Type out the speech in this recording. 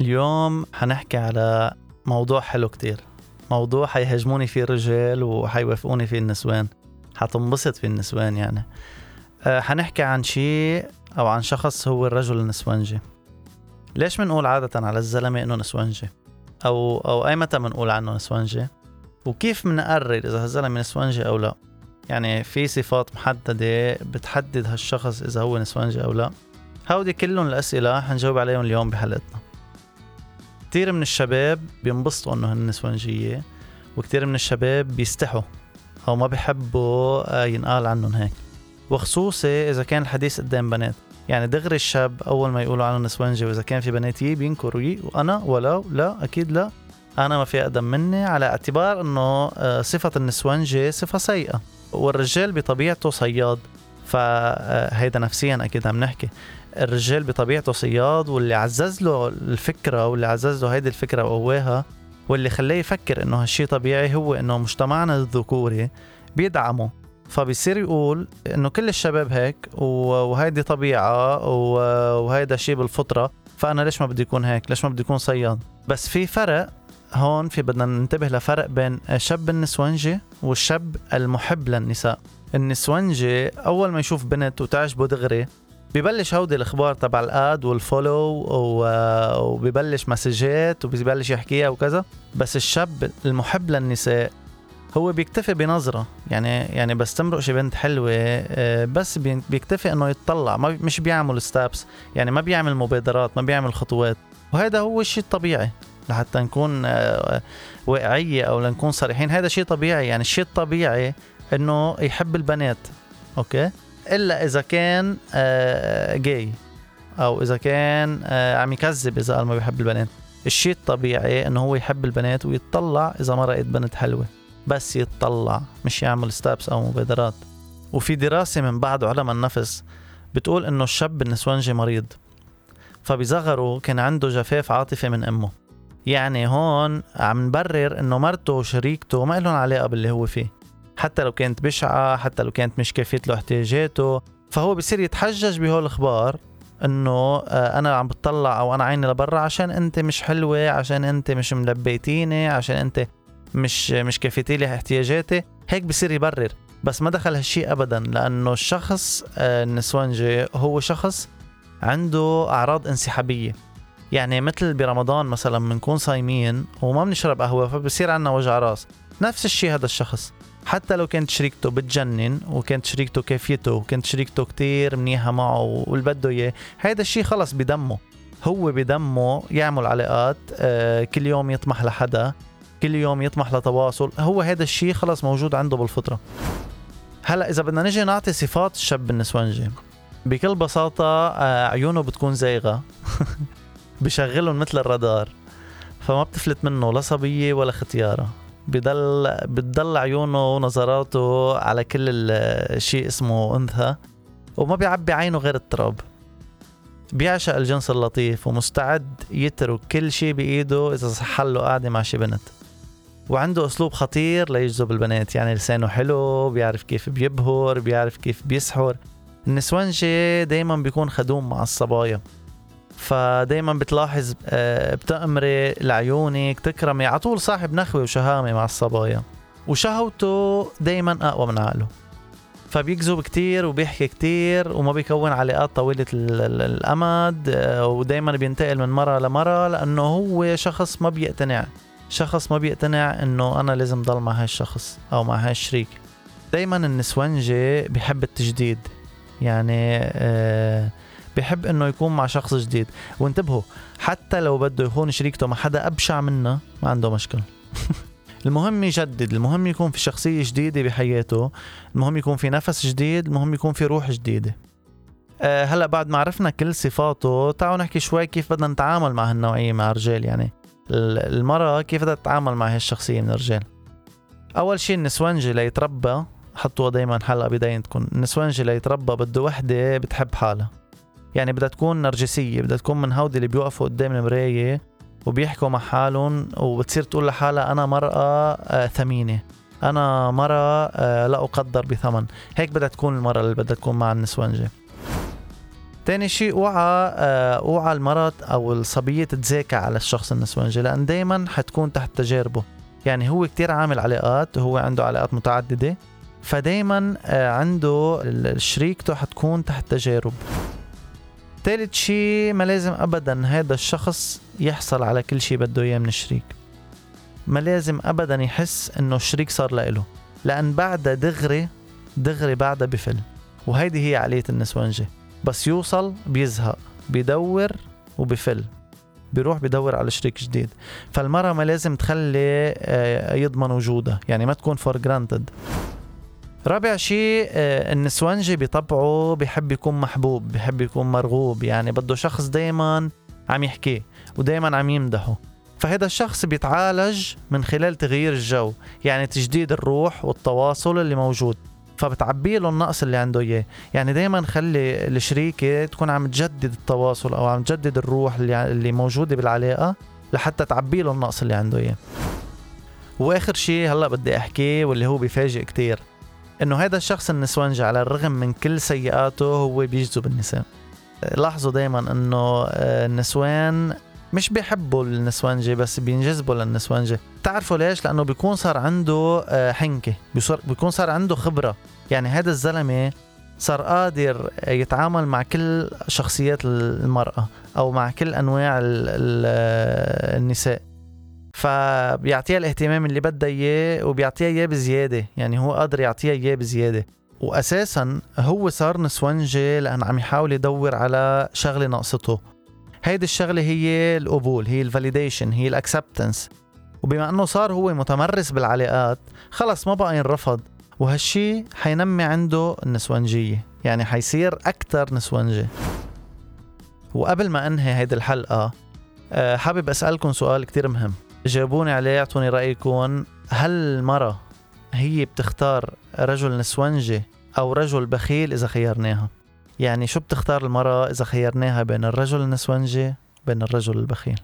اليوم حنحكي على موضوع حلو كتير. موضوع حيهاجموني فيه الرجال وحيوافقوني فيه النسوان. حتنبسط فيه النسوان يعني. أه حنحكي عن شيء أو عن شخص هو الرجل النسوانجي. ليش بنقول عادة على الزلمة إنه نسوانجي؟ أو أو أي متى بنقول عنه نسوانجي؟ وكيف بنقرر إذا هالزلمة نسوانجي أو لا؟ يعني في صفات محددة بتحدد هالشخص إذا هو نسوانجي أو لا؟ هودي كلهم الأسئلة حنجاوب عليهم اليوم بحلقتنا. كتير من الشباب بينبسطوا إنه هن نسوانجية وكتير من الشباب بيستحوا أو ما بيحبوا آه، ينقال عنهم هيك. وخصوصي إذا كان الحديث قدام بنات. يعني دغري الشاب أول ما يقولوا عنه نسوانجي وإذا كان في بنات يي بينكروا يي وأنا ولو لا أكيد لا. أنا ما في أقدم مني على اعتبار إنه آه، صفة النسوانجي صفة سيئة والرجال بطبيعته صياد. فهيدا آه، نفسيا أكيد عم نحكي. الرجال بطبيعته صياد واللي عزز له الفكرة واللي عزز له هيدي الفكرة وقواها واللي خلاه يفكر إنه هالشي طبيعي هو إنه مجتمعنا الذكوري بيدعمه. فبيصير يقول إنه كل الشباب هيك وهيدي طبيعة وهيدا شيء بالفطرة فأنا ليش ما بدي يكون هيك؟ ليش ما بدي يكون صياد؟ بس في فرق هون في بدنا ننتبه لفرق بين الشاب النسونجي والشاب المحب للنساء. النسونجي أول ما يشوف بنت وتعجبه دغري ببلش هودي الأخبار تبع الآد والفولو وببلش مسجات وبيبلش يحكيها وكذا. بس الشاب المحب للنساء هو بيكتفي بنظرة. يعني يعني بس تمرق شي بنت حلوة آه، بس بيكتفي إنه يتطلع ما مش بيعمل ستابس يعني ما بيعمل مبادرات ما بيعمل خطوات. وهذا هو الشيء الطبيعي لحتى نكون آه، واقعيه أو لنكون صريحين. هذا شيء طبيعي. يعني الشيء الطبيعي إنه يحب البنات. أوكي؟ إلا إذا كان جاي آه، أو إذا كان آه، عم يكذب إذا قال ما بيحب البنات. الشيء الطبيعي إنه هو يحب البنات ويتطلع إذا ما رأيت بنت حلوة. بس يتطلع مش يعمل ستابس أو مبادرات. وفي دراسة من بعض علماء النفس بتقول إنه الشاب النسوانجي مريض. فبصغره كان عنده جفاف عاطفي من أمه. يعني هون عم نبرر إنه مرته وشريكته ما لهم علاقة باللي هو فيه. حتى لو كانت بشعة حتى لو كانت مش كافيت له احتياجاته. فهو بصير يتحجج بهول الاخبار إنه آه، أنا عم بتطلع أو أنا عيني لبرا عشان أنت مش حلوة عشان أنت مش ملبيتيني عشان أنت مش مش كفيتي لي احتياجاتي. هيك بصير يبرر. بس ما دخل هالشيء ابدا لأنه الشخص آه، النسوانجي هو شخص عنده أعراض انسحابية. يعني مثل برمضان مثلا بنكون صايمين وما بنشرب قهوة فبصير عندنا وجع راس. نفس الشيء هذا الشخص. حتى لو كانت شريكته بتجنن وكانت شريكته كافيته وكانت شريكته كتير منيحة معه واللي بده إياه هيدا الشيء خلص بدمه. هو بدمه يعمل علاقات آه كل يوم يطمح لحدا كل يوم يطمح لتواصل. هو هذا الشيء خلص موجود عنده بالفطرة. هلأ إذا بدنا نجي نعطي صفات الشاب النسوانجي بكل بساطة آه عيونه بتكون زايغة. بشغلهم مثل الرادار. فما بتفلت منه لا صبية ولا ختيارة. بضل بتضل عيونه ونظراته على كل الشيء اسمه أنثى وما بيعبي عينه غير التراب. بيعشق الجنس اللطيف ومستعد يترك كل شيء بإيده إذا صح له قاعدة مع شي بنت. وعنده أسلوب خطير ليجذب البنات يعني لسانه حلو بيعرف كيف بيبهر بيعرف كيف بيسحر. النسوانجي دايما بيكون خدوم مع الصبايا. فدايما بتلاحظ آه، بتأمري لعيونك تكرمي على طول صاحب نخوة وشهامة مع الصبايا. وشهوته دايما أقوى من عقله. فبيكذب كتير وبيحكي كتير وما بيكون علاقات طويلة الأمد آه، ودايما بينتقل من مرة لمرة لأنه هو شخص ما بيقتنع. شخص ما بيقتنع إنه أنا لازم ضل مع هالشخص أو مع هالشريك دايما النسوانجي بيحب التجديد. يعني آه بحب إنه يكون مع شخص جديد. وانتبهوا حتى لو بده يكون شريكته مع حدا أبشع منه ما عنده مشكلة. المهم يجدد المهم يكون في شخصية جديدة بحياته المهم يكون في نفس جديد المهم يكون في روح جديدة. أه هلأ بعد ما عرفنا كل صفاته تعالوا نحكي شوي كيف بدنا نتعامل مع هالنوعية مع الرجال يعني. المرأة كيف بدها تتعامل مع هالشخصية من الرجال؟ أول شيء النسوانجي ليتربى حطوها دايما حلقة بدايتكم النسوانجي ليتربى بده وحدة بتحب حالها. يعني بدها تكون نرجسية بدها تكون من هودي اللي بيوقفوا قدام المراية وبيحكوا مع حالهم وبتصير تقول لحالها أنا مرأة آه ثمينة. أنا مرأة آه لا أقدر بثمن. هيك بدها تكون المرأة اللي بدها تكون مع النسوانجة. تاني شيء أوعى آه، أوعى المرض أو الصبية تتذاكى على الشخص النسوانجي لأن دائما حتكون تحت تجاربه. يعني هو كتير عامل علاقات وهو عنده علاقات متعددة فدايما عنده شريكته حتكون تحت تجارب ثالث شيء ما لازم ابدا هذا الشخص يحصل على كل شيء بده إياه من الشريك. ما لازم ابدا يحس إنه الشريك صار له لأن بعدها دغري دغري بعدها بفل وهيدي هي عقلية النسونجة. بس يوصل بيزهق بيدور وبفل بيروح بيدور على شريك جديد. فالمرأة ما لازم تخلي آه، يضمن وجودها. يعني ما تكون for granted رابع شيء آه، النسوانجي بطبعه بحب يكون محبوب بحب يكون مرغوب يعني بده شخص دايما عم يحكي ودايما عم يمدحه. فهذا الشخص بيتعالج من خلال تغيير الجو يعني تجديد الروح والتواصل اللي موجود. فبتعبي له النقص اللي عنده إياه. يعني دائما خلي الشريكة تكون عم تجدد التواصل أو عم تجدد الروح اللي اللي موجودة بالعلاقة لحتى تعبي له النقص اللي عنده إياه. وآخر شيء هلأ بدي احكيه واللي هو بيفاجئ كتير. إنه هذا الشخص النسوانجي على الرغم من كل سيئاته هو بيجذب النساء. لاحظوا دائما إنه آه، النسوان مش بيحبوا النسوانجي بس بينجذبوا للنسوانجي. بتعرفوا ليش؟ لأنه بيكون صار عنده آه، حنكة. بيكون صار عنده خبرة. يعني هذا الزلمة صار قادر يتعامل مع كل شخصيات المرأة أو مع كل أنواع النساء. فبيعطيها الاهتمام اللي بدها إياه وبيعطيها إياه بزيادة. يعني هو قادر يعطيها إياه بزيادة. وأساسا هو صار نسوانجي لأن عم يحاول يدور على شغلة ناقصته. هيدي الشغلة هي القبول هي ال validation هي ال acceptance وبما إنه صار هو متمرس بالعلاقات خلص ما بقى ينرفض. وهالشي حينمي عنده النسوانجية يعني حيصير أكتر نسوانجي وقبل ما أنهي هيدي الحلقة آه، حابب أسألكم سؤال كتير مهم. جاوبوني عليه اعطوني رأيكم. هل المرأة هي بتختار رجل نسوانجي أو رجل بخيل إذا خيرناها؟ يعني شو بتختار المرأة إذا خيرناها بين الرجل النسوانجي بين الرجل البخيل؟